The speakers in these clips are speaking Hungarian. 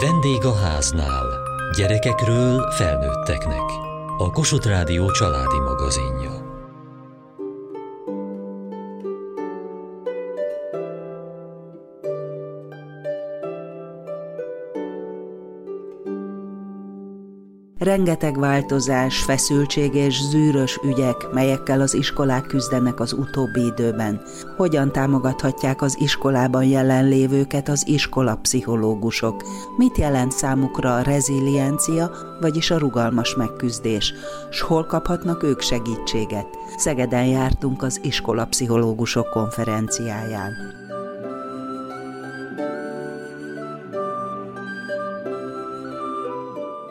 Vendég a háznál. Gyerekekről felnőtteknek. A Kossuth Rádió családi magazinja. Rengeteg változás, feszültség és zűrös ügyek, melyekkel az iskolák küzdenek az utóbbi időben. Hogyan támogathatják az iskolában jelenlévőket az iskolapszichológusok? Mit jelent számukra a reziliencia, vagyis a rugalmas megküzdés? S hol kaphatnak ők segítséget? Szegeden jártunk az iskolapszichológusok konferenciáján.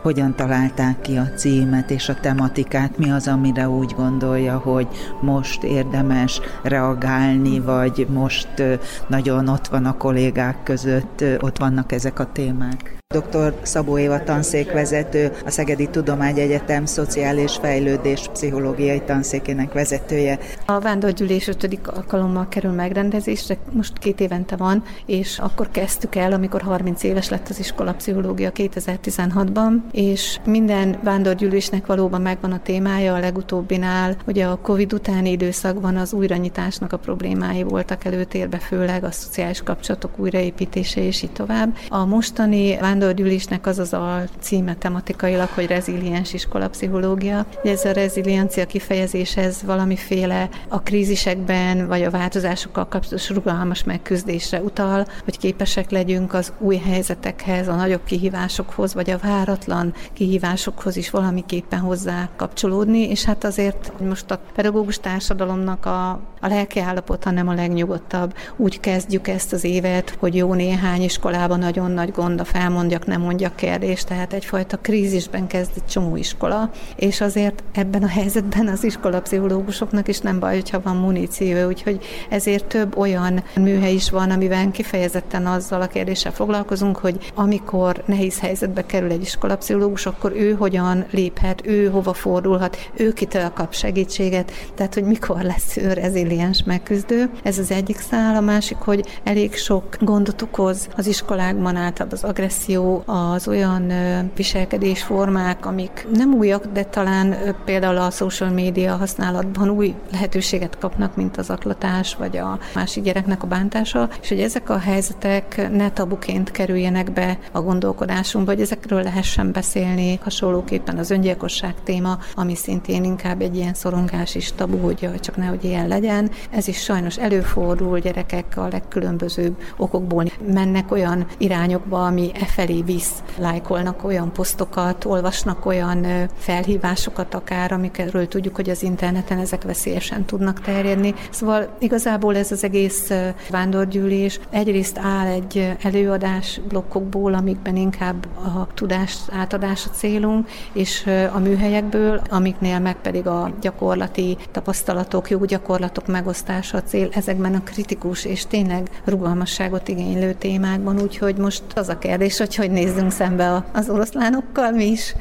Hogyan találták ki a címet és a tematikát, mi az, amire úgy gondolja, hogy most érdemes reagálni, vagy most nagyon ott van a kollégák között, ott vannak ezek a témák. Dr. Szabó Éva tanszékvezető, a Szegedi Tudományegyetem Szociális Fejlődés Pszichológiai Tanszékének vezetője. A vándorgyűlés ötödik alkalommal kerül megrendezésre, most két évente van, és akkor kezdtük el, amikor 30 éves lett az iskola pszichológia 2016-ban, és minden vándorgyűlésnek valóban megvan a témája, a legutóbbinál, hogy a Covid utáni időszakban az újranyitásnak a problémái voltak előtérbe, főleg a szociális kapcsolatok újraépítése és így tovább. A mostani vándor vándorgyűlésnek az az a címe tematikailag, hogy reziliens iskolapszichológia. Ez a reziliencia kifejezés, ez valamiféle a krízisekben vagy a változásokkal kapcsolatos rugalmas megküzdésre utal, hogy képesek legyünk az új helyzetekhez, a nagyobb kihívásokhoz, vagy a váratlan kihívásokhoz is valamiképpen hozzá kapcsolódni, és hát azért most a pedagógus társadalomnak a, a lelki állapota nem a legnyugodtabb. Úgy kezdjük ezt az évet, hogy jó néhány iskolában nagyon nagy gond a felmondja mondjak, nem mondjak kérdést, tehát egyfajta krízisben kezd egy csomó iskola, és azért ebben a helyzetben az iskolapszichológusoknak is nem baj, hogyha van muníció, úgyhogy ezért több olyan műhely is van, amiben kifejezetten azzal a kérdéssel foglalkozunk, hogy amikor nehéz helyzetbe kerül egy iskolapszichológus, akkor ő hogyan léphet, ő hova fordulhat, ő kitől kap segítséget, tehát hogy mikor lesz ő reziliens megküzdő. Ez az egyik szál, a másik, hogy elég sok gondot okoz az iskolákban által az agresszió, az olyan viselkedésformák, amik nem újak, de talán például a social média használatban új lehetőséget kapnak, mint az aklatás, vagy a másik gyereknek a bántása, és hogy ezek a helyzetek ne tabuként kerüljenek be a gondolkodásunkba, hogy ezekről lehessen beszélni, hasonlóképpen az öngyilkosság téma, ami szintén inkább egy ilyen szorongás is tabu, hogy csak nehogy ilyen legyen. Ez is sajnos előfordul, gyerekek a legkülönbözőbb okokból mennek olyan irányokba, ami e felé visz, lájkolnak olyan posztokat, olvasnak olyan felhívásokat akár, amikről tudjuk, hogy az interneten ezek veszélyesen tudnak terjedni. Szóval igazából ez az egész vándorgyűlés egyrészt áll egy előadás blokkokból, amikben inkább a tudás átadás célunk, és a műhelyekből, amiknél meg pedig a gyakorlati tapasztalatok, jó gyakorlatok megosztása a cél. Ezekben a kritikus és tényleg rugalmasságot igénylő témákban, úgyhogy most az a kérdés, hogy hogy nézzünk szembe az oroszlánokkal mi is.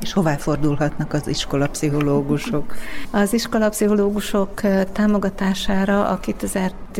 És hová fordulhatnak az iskolapszichológusok? Az iskolapszichológusok támogatására a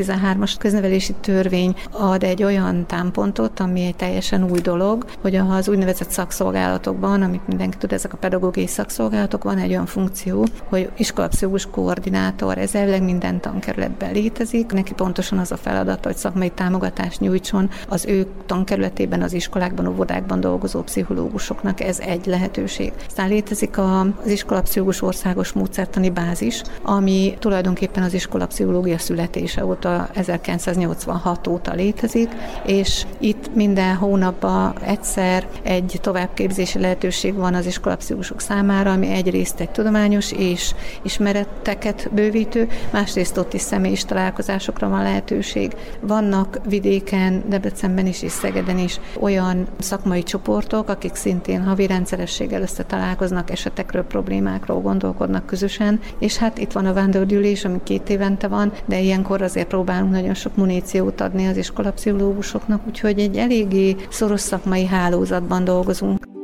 2013-as köznevelési törvény ad egy olyan támpontot, ami egy teljesen új dolog, hogy az úgynevezett szakszolgálatokban, amit mindenki tud, ezek a pedagógiai szakszolgálatok, van egy olyan funkció, hogy iskolapszichológus koordinátor, ez elvileg minden tankerületben létezik. Neki pontosan az a feladata, hogy szakmai támogatást nyújtson az ő tankerületében, az iskolákban, óvodákban dolgozó pszichológusoknak. Ez egy lehetőség. Aztán létezik az iskolapszichológus országos módszertani bázis, ami tulajdonképpen az iskolapszichológia születése óta 1986 óta létezik, és itt minden hónapban egyszer egy továbbképzési lehetőség van az iskolapszichológusok számára, ami egyrészt egy tudományos és ismereteket bővítő, másrészt ott is személyis találkozásokra van lehetőség. Vannak vidéken, Debrecenben is és Szegeden is olyan szakmai csoportok, akik szintén havi rendszerességgel összetalálkoznak, esetekről, problémákról gondolkodnak közösen, és hát itt van a vándorgyűlés, ami két évente van, de ilyenkor azért próbálunk nagyon sok muníciót adni az iskolapszichológusoknak, úgyhogy egy eléggé szoros szakmai hálózatban dolgozunk.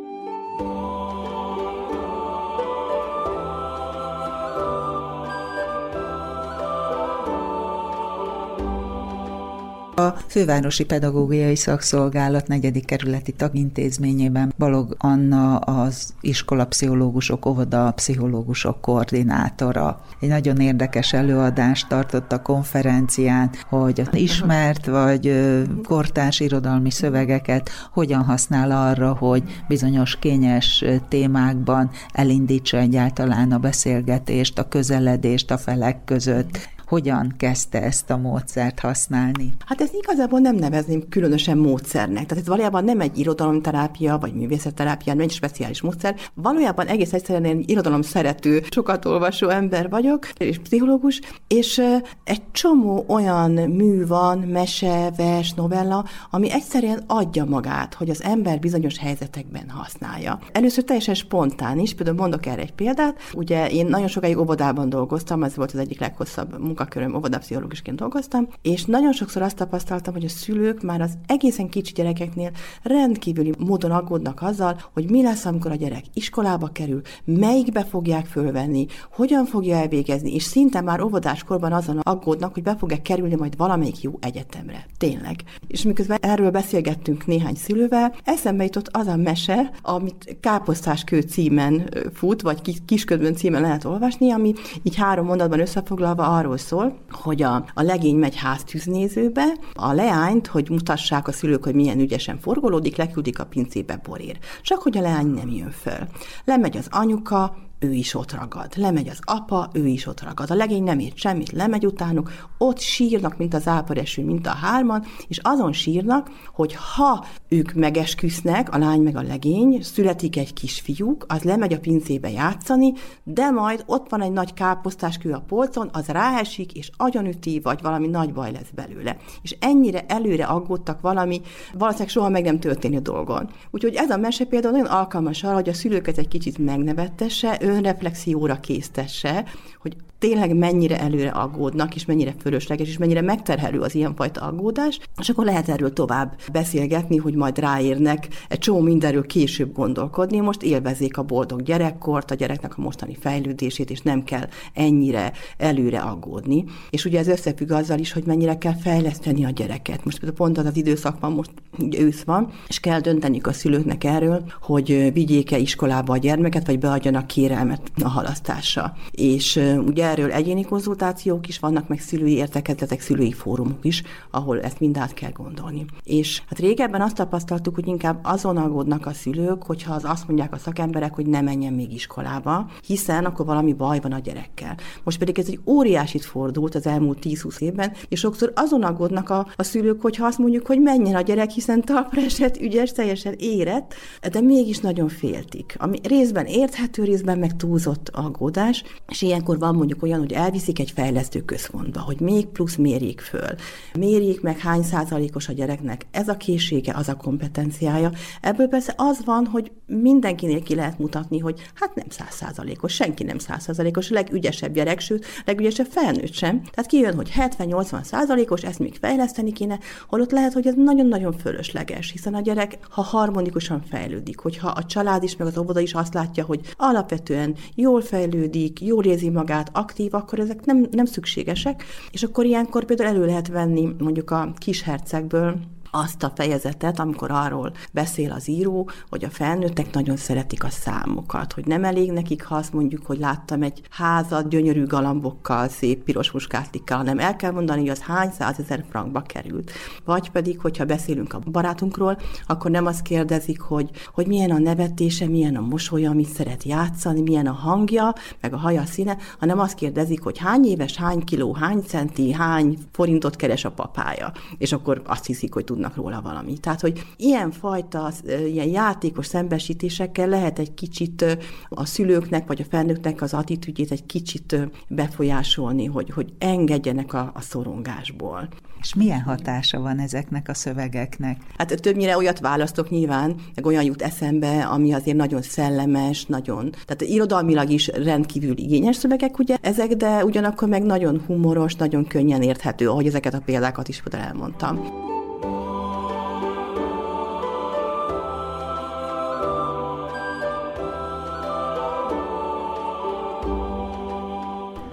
A Fővárosi Pedagógiai Szakszolgálat negyedik kerületi tagintézményében Balog Anna az iskolapszichológusok, óvoda pszichológusok koordinátora. Egy nagyon érdekes előadást tartott a konferencián, hogy ismert vagy kortárs irodalmi szövegeket hogyan használ arra, hogy bizonyos kényes témákban elindítsa egyáltalán a beszélgetést, a közeledést a felek között hogyan kezdte ezt a módszert használni? Hát ezt igazából nem nevezném különösen módszernek. Tehát ez valójában nem egy irodalomterápia, vagy művészetterápia, nem egy speciális módszer. Valójában egész egyszerűen egy irodalom szerető, sokat olvasó ember vagyok, és pszichológus, és egy csomó olyan mű van, mese, vers, novella, ami egyszerűen adja magát, hogy az ember bizonyos helyzetekben használja. Először teljesen spontán is, például mondok erre egy példát. Ugye én nagyon sokáig óvodában dolgoztam, ez volt az egyik leghosszabb munkaköröm, óvodapszichológusként dolgoztam, és nagyon sokszor azt tapasztaltam, hogy a szülők már az egészen kicsi gyerekeknél rendkívüli módon aggódnak azzal, hogy mi lesz, amikor a gyerek iskolába kerül, melyikbe fogják fölvenni, hogyan fogja elvégezni, és szinte már óvodáskorban azon aggódnak, hogy be fog-e kerülni majd valamelyik jó egyetemre. Tényleg. És miközben erről beszélgettünk néhány szülővel, eszembe jutott az a mese, amit Káposztás kő címen fut, vagy Kisködbön címen lehet olvasni, ami így három mondatban összefoglalva arról szól, hogy a, a legény megy háztűznézőbe, a leányt, hogy mutassák a szülők, hogy milyen ügyesen forgolódik, leküldik a pincébe borér. Csak hogy a leány nem jön föl. Lemegy az anyuka, ő is ott ragad. Lemegy az apa, ő is ott ragad. A legény nem ért semmit, lemegy utánuk, ott sírnak, mint az áporeső, mint a hárman, és azon sírnak, hogy ha ők megesküsznek, a lány meg a legény, születik egy kisfiúk, az lemegy a pincébe játszani, de majd ott van egy nagy káposztáskő a polcon, az ráesik, és agyonüti, vagy valami nagy baj lesz belőle. És ennyire előre aggódtak valami, valószínűleg soha meg nem történő dolgon. Úgyhogy ez a mese például nagyon alkalmas arra, hogy a szülőket egy kicsit megnevettesse, önreflexióra késztesse, hogy tényleg mennyire előre aggódnak, és mennyire fölösleges, és mennyire megterhelő az ilyenfajta aggódás, és akkor lehet erről tovább beszélgetni, hogy majd ráérnek egy csomó mindenről később gondolkodni, most élvezzék a boldog gyerekkort, a gyereknek a mostani fejlődését, és nem kell ennyire előre aggódni. És ugye ez összefügg azzal is, hogy mennyire kell fejleszteni a gyereket. Most pont az az időszak van, most ugye ősz van, és kell dönteniük a szülőknek erről, hogy vigyék-e iskolába a gyermeket, vagy beadjanak kérelmet a halasztásra. És ugye erről egyéni konzultációk is vannak, meg szülői értekezletek, szülői fórumok is, ahol ezt mind át kell gondolni. És hát régebben azt tapasztaltuk, hogy inkább azon aggódnak a szülők, hogyha az azt mondják a szakemberek, hogy ne menjen még iskolába, hiszen akkor valami baj van a gyerekkel. Most pedig ez egy óriásit fordult az elmúlt 10-20 évben, és sokszor azon aggódnak a, a szülők, hogyha azt mondjuk, hogy menjen a gyerek, hiszen talpra esett, ügyes, teljesen érett, de mégis nagyon féltik. Ami részben érthető, részben meg túlzott aggódás, és ilyenkor van mondjuk olyan, hogy elviszik egy fejlesztő központba, hogy még plusz mérjék föl. Mérjék meg hány százalékos a gyereknek. Ez a készsége, az a kompetenciája. Ebből persze az van, hogy mindenkinél ki lehet mutatni, hogy hát nem száz százalékos, senki nem száz százalékos, a legügyesebb gyerek, sőt, legügyesebb felnőtt sem. Tehát kijön, hogy 70-80 százalékos, ezt még fejleszteni kéne, holott lehet, hogy ez nagyon-nagyon fölösleges, hiszen a gyerek, ha harmonikusan fejlődik, hogyha a család is, meg az óvoda is azt látja, hogy alapvetően jól fejlődik, jól érzi magát, aktív, akkor ezek nem, nem szükségesek, és akkor ilyenkor például elő lehet venni mondjuk a kishercegből azt a fejezetet, amikor arról beszél az író, hogy a felnőttek nagyon szeretik a számokat, hogy nem elég nekik, ha azt mondjuk, hogy láttam egy házat gyönyörű galambokkal, szép piros muskátlikkal, hanem el kell mondani, hogy az hány százezer frankba került. Vagy pedig, hogyha beszélünk a barátunkról, akkor nem azt kérdezik, hogy, hogy milyen a nevetése, milyen a mosolya, mit szeret játszani, milyen a hangja, meg a haja színe, hanem azt kérdezik, hogy hány éves, hány kiló, hány centi, hány forintot keres a papája. És akkor azt hiszik, hogy tudnak tudnak róla valamit. Tehát, hogy ilyen fajta, ilyen játékos szembesítésekkel lehet egy kicsit a szülőknek vagy a felnőttnek az attitűdjét egy kicsit befolyásolni, hogy, hogy engedjenek a, a szorongásból. És milyen hatása van ezeknek a szövegeknek? Hát többnyire olyat választok nyilván, meg olyan jut eszembe, ami azért nagyon szellemes, nagyon, tehát irodalmilag is rendkívül igényes szövegek, ugye ezek, de ugyanakkor meg nagyon humoros, nagyon könnyen érthető, ahogy ezeket a példákat is elmondtam.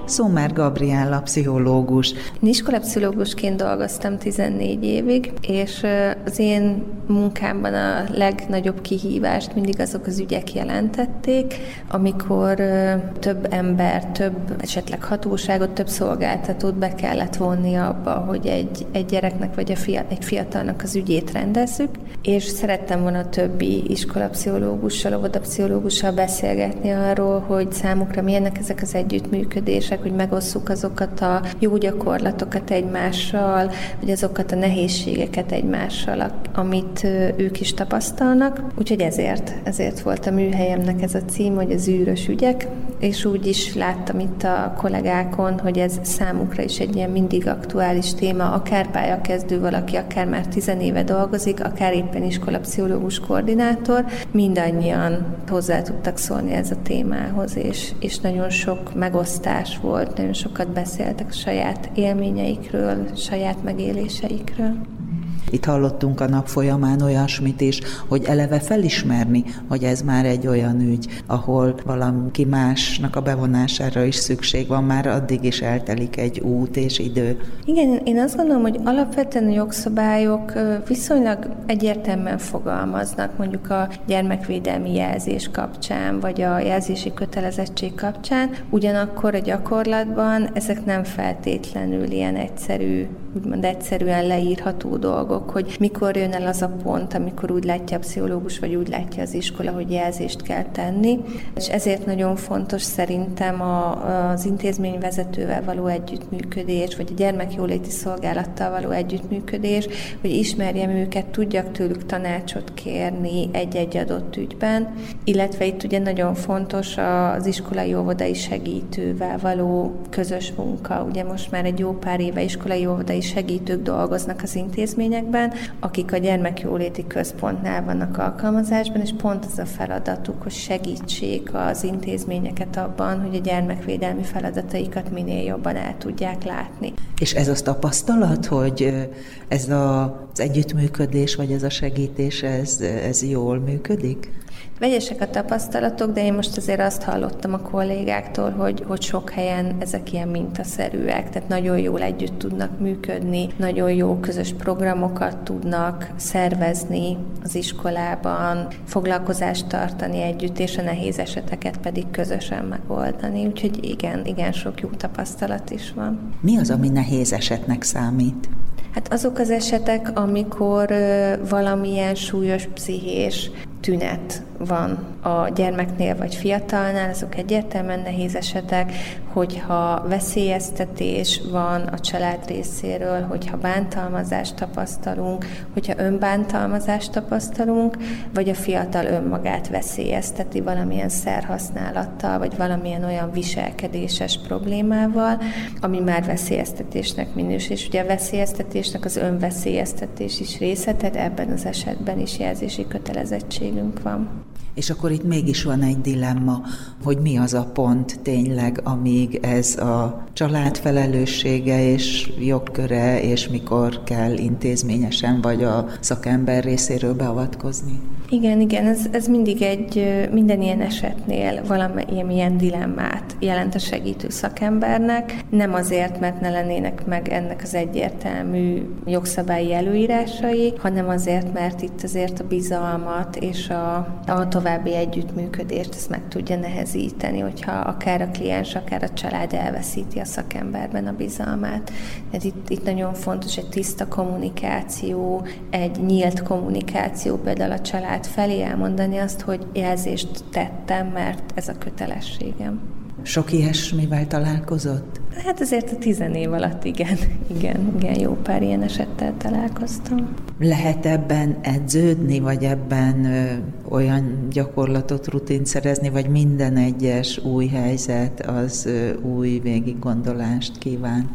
Szomer Gabriella pszichológus. Én iskolapszichológusként dolgoztam 14 évig, és az én munkámban a legnagyobb kihívást mindig azok az ügyek jelentették, amikor több ember, több esetleg hatóságot, több szolgáltatót be kellett vonni abba, hogy egy, egy gyereknek vagy a fia, egy fiatalnak az ügyét rendezzük, és szerettem volna a többi iskolapszichológussal, óvodapszichológussal beszélgetni arról, hogy számukra milyenek ezek az együttműködések, hogy megosszuk azokat a jó gyakorlatokat egymással, vagy azokat a nehézségeket egymással, amit ők is tapasztalnak. Úgyhogy ezért, ezért volt a műhelyemnek ez a cím, hogy az űrös ügyek, és úgy is láttam itt a kollégákon, hogy ez számukra is egy ilyen mindig aktuális téma, akár pályakezdő valaki, akár már tizenéve dolgozik, akár éppen iskolapszichológus koordinátor, mindannyian hozzá tudtak szólni ez a témához, és, és nagyon sok megosztás volt, nagyon sokat beszéltek saját élményeikről, saját megéléseikről. Itt hallottunk a nap folyamán olyasmit is, hogy eleve felismerni, hogy ez már egy olyan ügy, ahol valaki másnak a bevonására is szükség van, már addig is eltelik egy út és idő. Igen, én azt gondolom, hogy alapvetően a jogszabályok viszonylag egyértelműen fogalmaznak, mondjuk a gyermekvédelmi jelzés kapcsán, vagy a jelzési kötelezettség kapcsán, ugyanakkor a gyakorlatban ezek nem feltétlenül ilyen egyszerű, úgymond egyszerűen leírható dolgok, hogy mikor jön el az a pont, amikor úgy látja a pszichológus, vagy úgy látja az iskola, hogy jelzést kell tenni. És ezért nagyon fontos szerintem a, az intézményvezetővel való együttműködés, vagy a gyermekjóléti szolgálattal való együttműködés, hogy ismerjem őket, tudjak tőlük tanácsot kérni egy-egy adott ügyben, illetve itt ugye nagyon fontos az iskolai óvodai segítővel való közös munka. Ugye most már egy jó pár éve iskolai óvodai segítők dolgoznak az intézményekben, akik a gyermekjóléti központnál vannak alkalmazásban, és pont az a feladatuk, hogy segítsék az intézményeket abban, hogy a gyermekvédelmi feladataikat minél jobban el tudják látni. És ez az tapasztalat, hogy ez az együttműködés, vagy ez a segítés, ez, ez jól működik? Vegyesek a tapasztalatok, de én most azért azt hallottam a kollégáktól, hogy, hogy sok helyen ezek ilyen mintaszerűek, tehát nagyon jól együtt tudnak működni, nagyon jó közös programokat tudnak szervezni az iskolában, foglalkozást tartani együtt, és a nehéz eseteket pedig közösen megoldani. Úgyhogy igen, igen, sok jó tapasztalat is van. Mi az, ami nehéz esetnek számít? Hát azok az esetek, amikor valamilyen súlyos pszichés tünet van a gyermeknél vagy fiatalnál, azok egyértelműen nehéz esetek, hogyha veszélyeztetés van a család részéről, hogyha bántalmazást tapasztalunk, hogyha önbántalmazást tapasztalunk, vagy a fiatal önmagát veszélyezteti valamilyen szerhasználattal, vagy valamilyen olyan viselkedéses problémával, ami már veszélyeztetésnek minősül. És ugye a veszélyeztetésnek az önveszélyeztetés is része, tehát ebben az esetben is jelzési kötelezettségünk van. És akkor itt mégis van egy dilemma, hogy mi az a pont tényleg, amíg ez a család felelőssége és jogköre, és mikor kell intézményesen vagy a szakember részéről beavatkozni. Igen, igen, ez, ez mindig egy, minden ilyen esetnél valamilyen dilemmát jelent a segítő szakembernek, nem azért, mert ne lennének meg ennek az egyértelmű jogszabályi előírásai, hanem azért, mert itt azért a bizalmat és a, a további együttműködést ezt meg tudja nehezíteni, hogyha akár a kliens, akár a család elveszíti a szakemberben a bizalmát. Ez itt, itt nagyon fontos egy tiszta kommunikáció, egy nyílt kommunikáció például a család család felé elmondani azt, hogy jelzést tettem, mert ez a kötelességem. Sok ilyesmivel találkozott? Hát azért a tizen év alatt igen, igen, igen, jó pár ilyen esettel találkoztam. Lehet ebben edződni, vagy ebben ö, olyan gyakorlatot, rutint szerezni, vagy minden egyes új helyzet az ö, új végiggondolást kíván?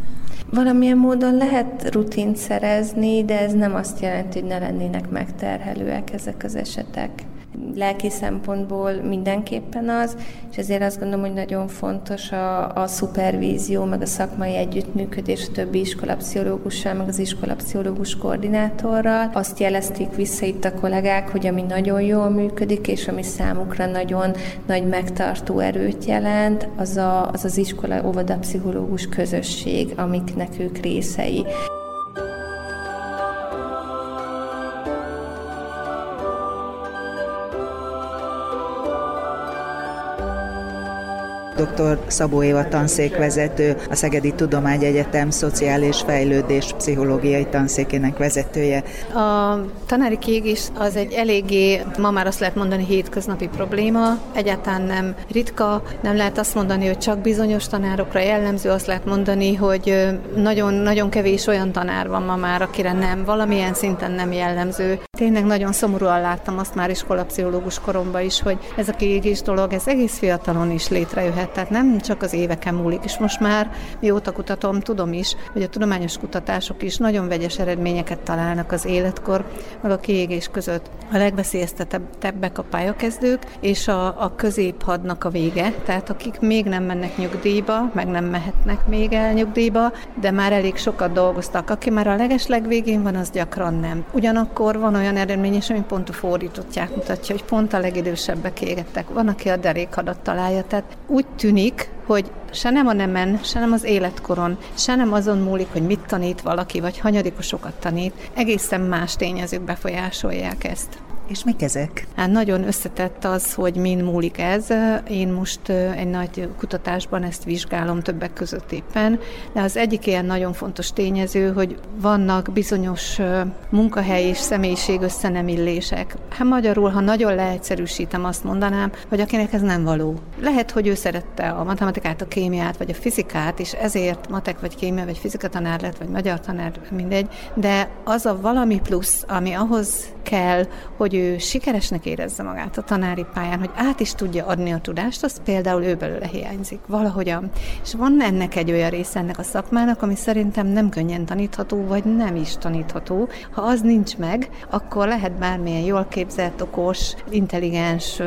Valamilyen módon lehet rutint szerezni, de ez nem azt jelenti, hogy ne lennének megterhelőek ezek az esetek. Lelki szempontból mindenképpen az, és ezért azt gondolom, hogy nagyon fontos a, a szupervízió, meg a szakmai együttműködés a többi iskolapszichológussal, meg az iskolapszichológus koordinátorral. Azt jelezték vissza itt a kollégák, hogy ami nagyon jól működik, és ami számukra nagyon nagy megtartó erőt jelent, az a, az, az iskola óvoda pszichológus közösség, amiknek ők részei. Dr. Szabó Éva tanszékvezető, a Szegedi Tudományegyetem Szociális Fejlődés Pszichológiai Tanszékének vezetője. A tanári kiégés az egy eléggé, ma már azt lehet mondani, hétköznapi probléma, egyáltalán nem ritka, nem lehet azt mondani, hogy csak bizonyos tanárokra jellemző, azt lehet mondani, hogy nagyon-nagyon kevés olyan tanár van ma már, akire nem, valamilyen szinten nem jellemző. Tényleg nagyon szomorúan láttam azt már iskolapszichológus koromban is, hogy ez a kiégés dolog, ez egész fiatalon is létrejöhet tehát nem csak az éveken múlik, és most már mióta kutatom, tudom is, hogy a tudományos kutatások is nagyon vegyes eredményeket találnak az életkor, meg a kiégés között. A legveszélyeztetebbek a pályakezdők, és a, a középhadnak a vége, tehát akik még nem mennek nyugdíjba, meg nem mehetnek még el nyugdíjba, de már elég sokat dolgoztak. Aki már a legesleg végén van, az gyakran nem. Ugyanakkor van olyan eredmény is, ami pont a fordítottját mutatja, hogy pont a legidősebbek égettek. Van, aki a derékhadat találja. Tehát úgy tűnik, hogy se nem a nemen, se nem az életkoron, se nem azon múlik, hogy mit tanít valaki, vagy hanyadikosokat tanít, egészen más tényezők befolyásolják ezt. És mik ezek? Hát nagyon összetett az, hogy min múlik ez. Én most egy nagy kutatásban ezt vizsgálom többek között éppen, de az egyik ilyen nagyon fontos tényező, hogy vannak bizonyos munkahely és személyiség összenemillések. Hát magyarul, ha nagyon leegyszerűsítem, azt mondanám, hogy akinek ez nem való. Lehet, hogy ő szerette a matematikát, a kémiát, vagy a fizikát, és ezért matek, vagy kémia, vagy fizika tanár lett, vagy magyar tanár, mindegy, de az a valami plusz, ami ahhoz kell, hogy ő sikeresnek érezze magát a tanári pályán, hogy át is tudja adni a tudást, az például ő belőle hiányzik valahogyan. És van ennek egy olyan része ennek a szakmának, ami szerintem nem könnyen tanítható, vagy nem is tanítható. Ha az nincs meg, akkor lehet bármilyen jól képzett, okos, intelligens,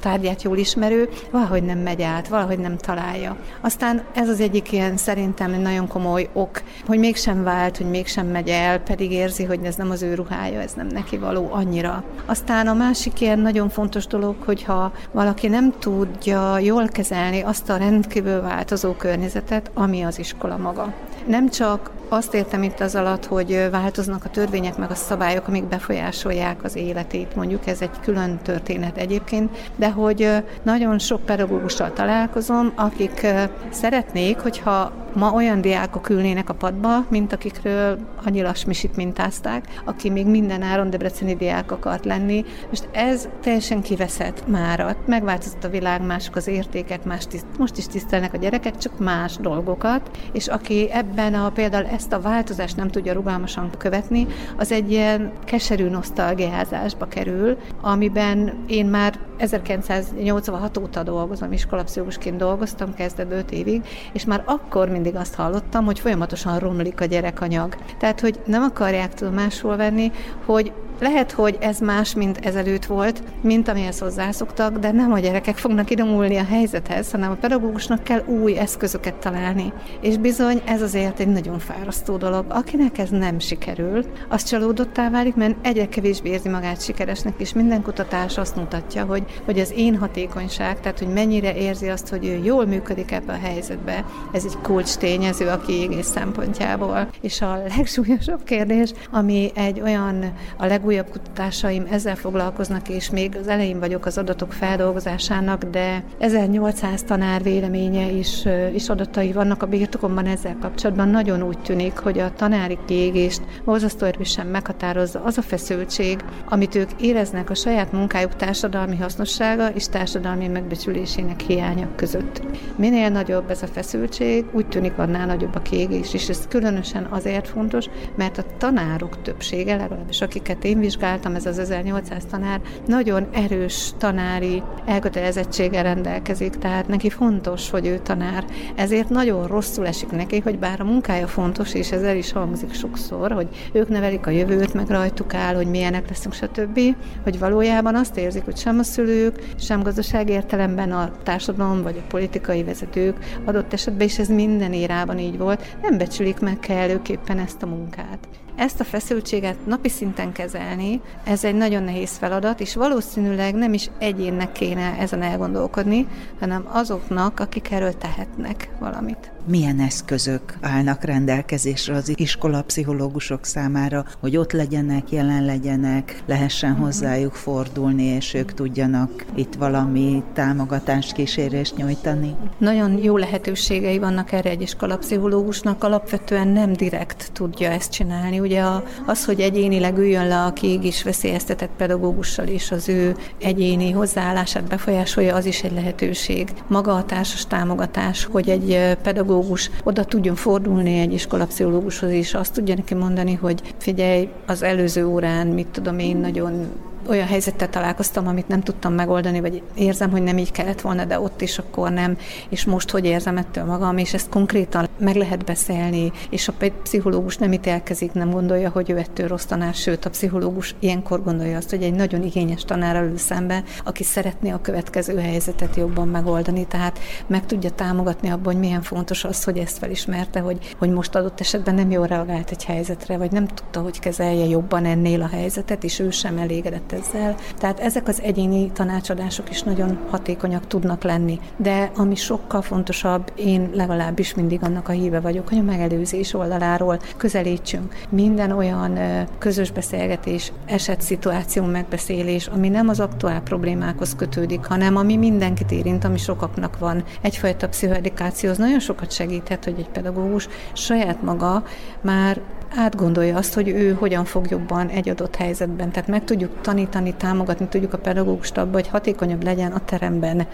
tárgyát jól ismerő, valahogy nem megy át, valahogy nem találja. Aztán ez az egyik ilyen szerintem nagyon komoly ok, hogy mégsem vált, hogy mégsem megy el, pedig érzi, hogy ez nem az ő ruhája, ez nem neki való annyira. Aztán a másik ilyen nagyon fontos dolog, hogyha valaki nem tudja jól kezelni azt a rendkívül változó környezetet, ami az iskola maga. Nem csak azt értem itt az alatt, hogy változnak a törvények, meg a szabályok, amik befolyásolják az életét, mondjuk ez egy külön történet egyébként, de hogy nagyon sok pedagógussal találkozom, akik szeretnék, hogyha ma olyan diákok ülnének a padba, mint akikről annyi lasmisit mintázták, aki még minden áron debreceni diák akart lenni. Most ez teljesen kiveszett mára. Megváltozott a világ, mások az értékek, más tiszt, most is tisztelnek a gyerekek, csak más dolgokat, és aki ebben a például ezt a változást nem tudja rugalmasan követni, az egy ilyen keserű nosztalgiázásba kerül, amiben én már 1986 óta dolgozom, iskolapszichológusként dolgoztam, kezdett 5 évig, és már akkor mindig azt hallottam, hogy folyamatosan romlik a gyerekanyag. Tehát, hogy nem akarják tudomásul venni, hogy lehet, hogy ez más, mint ezelőtt volt, mint amihez hozzászoktak, de nem a gyerekek fognak idomulni a helyzethez, hanem a pedagógusnak kell új eszközöket találni. És bizony ez azért egy nagyon fárasztó dolog. Akinek ez nem sikerül, az csalódottá válik, mert egyre kevésbé érzi magát sikeresnek, és minden kutatás azt mutatja, hogy, hogy az én hatékonyság, tehát hogy mennyire érzi azt, hogy ő jól működik ebbe a helyzetbe, ez egy kulcs tényező a kiégés szempontjából. És a legsúlyosabb kérdés, ami egy olyan a legújabb újabb kutatásaim ezzel foglalkoznak, és még az elején vagyok az adatok feldolgozásának, de 1800 tanár véleménye is, is adatai vannak a birtokomban ezzel kapcsolatban. Nagyon úgy tűnik, hogy a tanári kiégést borzasztó erősen meghatározza az a feszültség, amit ők éreznek a saját munkájuk társadalmi hasznossága és társadalmi megbecsülésének hiánya között. Minél nagyobb ez a feszültség, úgy tűnik annál nagyobb a kiégés, és ez különösen azért fontos, mert a tanárok többsége, legalábbis akiket én vizsgáltam, ez az 1800 tanár, nagyon erős tanári elkötelezettséggel rendelkezik, tehát neki fontos, hogy ő tanár. Ezért nagyon rosszul esik neki, hogy bár a munkája fontos, és ez el is hangzik sokszor, hogy ők nevelik a jövőt, meg rajtuk áll, hogy milyenek leszünk, stb., hogy valójában azt érzik, hogy sem a szülők, sem gazdasági értelemben a társadalom vagy a politikai vezetők. Adott esetben, és ez minden érában így volt, nem becsülik meg kellőképpen ezt a munkát. Ezt a feszültséget napi szinten kezelni, ez egy nagyon nehéz feladat, és valószínűleg nem is egyénnek kéne ezen elgondolkodni, hanem azoknak, akik erről tehetnek valamit milyen eszközök állnak rendelkezésre az iskolapszichológusok számára, hogy ott legyenek, jelen legyenek, lehessen mhm. hozzájuk fordulni, és ők tudjanak itt valami támogatást, kísérést nyújtani? Nagyon jó lehetőségei vannak erre egy iskolapszichológusnak, alapvetően nem direkt tudja ezt csinálni. Ugye az, hogy egyénileg üljön le a kiég is veszélyeztetett pedagógussal, és az ő egyéni hozzáállását befolyásolja, az is egy lehetőség. Maga a társas támogatás, hogy egy pedagógus pszichológus oda tudjon fordulni egy iskolapszichológushoz, és azt tudja neki mondani, hogy figyelj, az előző órán, mit tudom én, nagyon olyan helyzettel találkoztam, amit nem tudtam megoldani, vagy érzem, hogy nem így kellett volna, de ott is akkor nem, és most hogy érzem ettől magam, és ezt konkrétan meg lehet beszélni, és a pszichológus nem ítélkezik, nem gondolja, hogy ő ettől rossz tanár, sőt a pszichológus ilyenkor gondolja azt, hogy egy nagyon igényes tanár ül szembe, aki szeretné a következő helyzetet jobban megoldani, tehát meg tudja támogatni abban, hogy milyen fontos az, hogy ezt felismerte, hogy, hogy most adott esetben nem jól reagált egy helyzetre, vagy nem tudta, hogy kezelje jobban ennél a helyzetet, és ő sem elégedett ezzel. Tehát ezek az egyéni tanácsadások is nagyon hatékonyak tudnak lenni. De ami sokkal fontosabb, én legalábbis mindig annak a híve vagyok, hogy a megelőzés oldaláról közelítsünk. Minden olyan közös beszélgetés, eset-szituáció megbeszélés, ami nem az aktuál problémákhoz kötődik, hanem ami mindenkit érint, ami sokaknak van. Egyfajta pszichoedikáció az nagyon sokat segíthet, hogy egy pedagógus saját maga már átgondolja azt, hogy ő hogyan fog jobban egy adott helyzetben. Tehát meg tudjuk tanítani, támogatni tudjuk a pedagógust abba, hogy hatékonyabb legyen a teremben.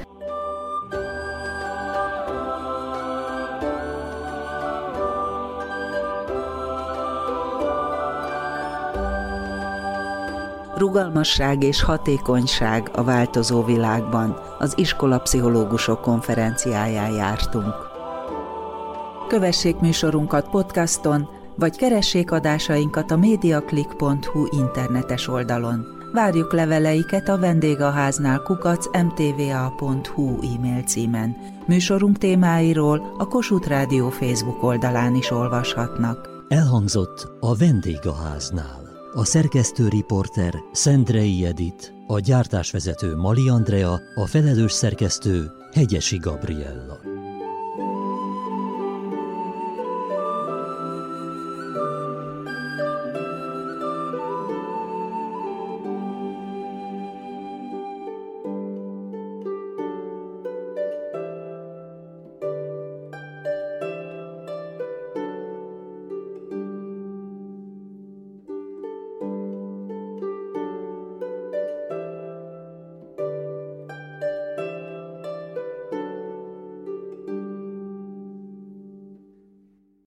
Rugalmasság és hatékonyság a változó világban. Az iskolapszichológusok konferenciáján jártunk. Kövessék műsorunkat podcaston, vagy keressék adásainkat a mediaclick.hu internetes oldalon. Várjuk leveleiket a vendégháznál kukac mtva.hu e-mail címen. Műsorunk témáiról a Kossuth Rádió Facebook oldalán is olvashatnak. Elhangzott a vendégháznál. A szerkesztő riporter Szendrei Edit, a gyártásvezető Mali Andrea, a felelős szerkesztő Hegyesi Gabriella.